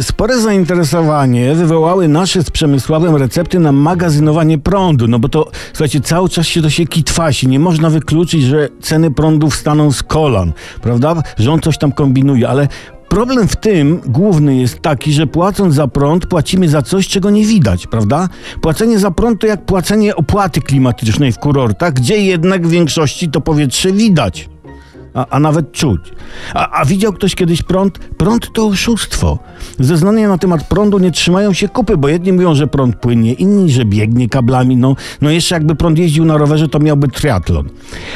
Spore zainteresowanie wywołały nasze z Przemysławem recepty na magazynowanie prądu, no bo to, słuchajcie, cały czas się to się kitwasi. Nie można wykluczyć, że ceny prądu wstaną z kolan, prawda? On coś tam kombinuje, ale Problem w tym główny jest taki, że płacąc za prąd, płacimy za coś, czego nie widać, prawda? Płacenie za prąd to jak płacenie opłaty klimatycznej w kurortach, gdzie jednak w większości to powietrze widać a, a nawet czuć. A, a, widział ktoś kiedyś prąd? Prąd to oszustwo. Zeznania na temat prądu nie trzymają się kupy, bo jedni mówią, że prąd płynie, inni, że biegnie kablami. No, no jeszcze jakby prąd jeździł na rowerze, to miałby triatlon.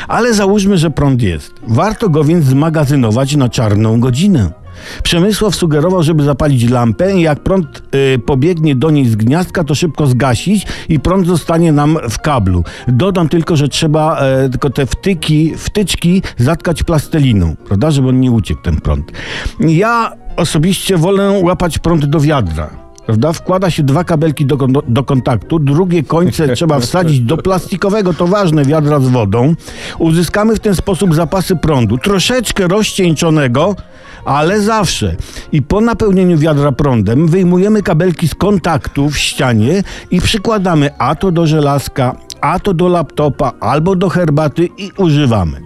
Ale załóżmy, że prąd jest. Warto go więc zmagazynować na czarną godzinę. Przemysław sugerował, żeby zapalić lampę i jak prąd y, pobiegnie do niej z gniazdka, to szybko zgasić i prąd zostanie nam w kablu. Dodam tylko, że trzeba y, tylko te wtyki, wtyczki zatkać plastelinu, prawda, żeby on nie uciekł ten prąd. Ja osobiście wolę łapać prąd do wiadra. Prawda? Wkłada się dwa kabelki do, do, kontaktu, drugie końce trzeba wsadzić do plastikowego, to ważne, wiadra z wodą. Uzyskamy w ten sposób zapasy prądu, troszeczkę rozcieńczonego, ale zawsze. I po napełnieniu wiadra prądem wyjmujemy kabelki z kontaktu w ścianie i przykładamy a to do żelazka, a to do laptopa albo do herbaty i używamy.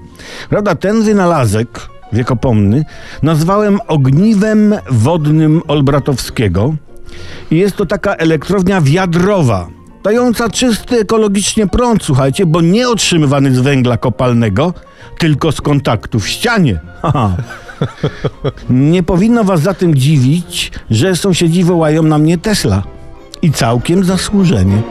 Prawda, ten wynalazek wiekopomny nazwałem ogniwem wodnym Olbratowskiego jest to taka elektrownia wiadrowa, dająca czysty ekologicznie prąd, słuchajcie, bo nie otrzymywany z węgla kopalnego, tylko z kontaktu w ścianie. Nie powinno was zatem dziwić, że sąsiedzi wołają na mnie Tesla. I całkiem zasłużenie.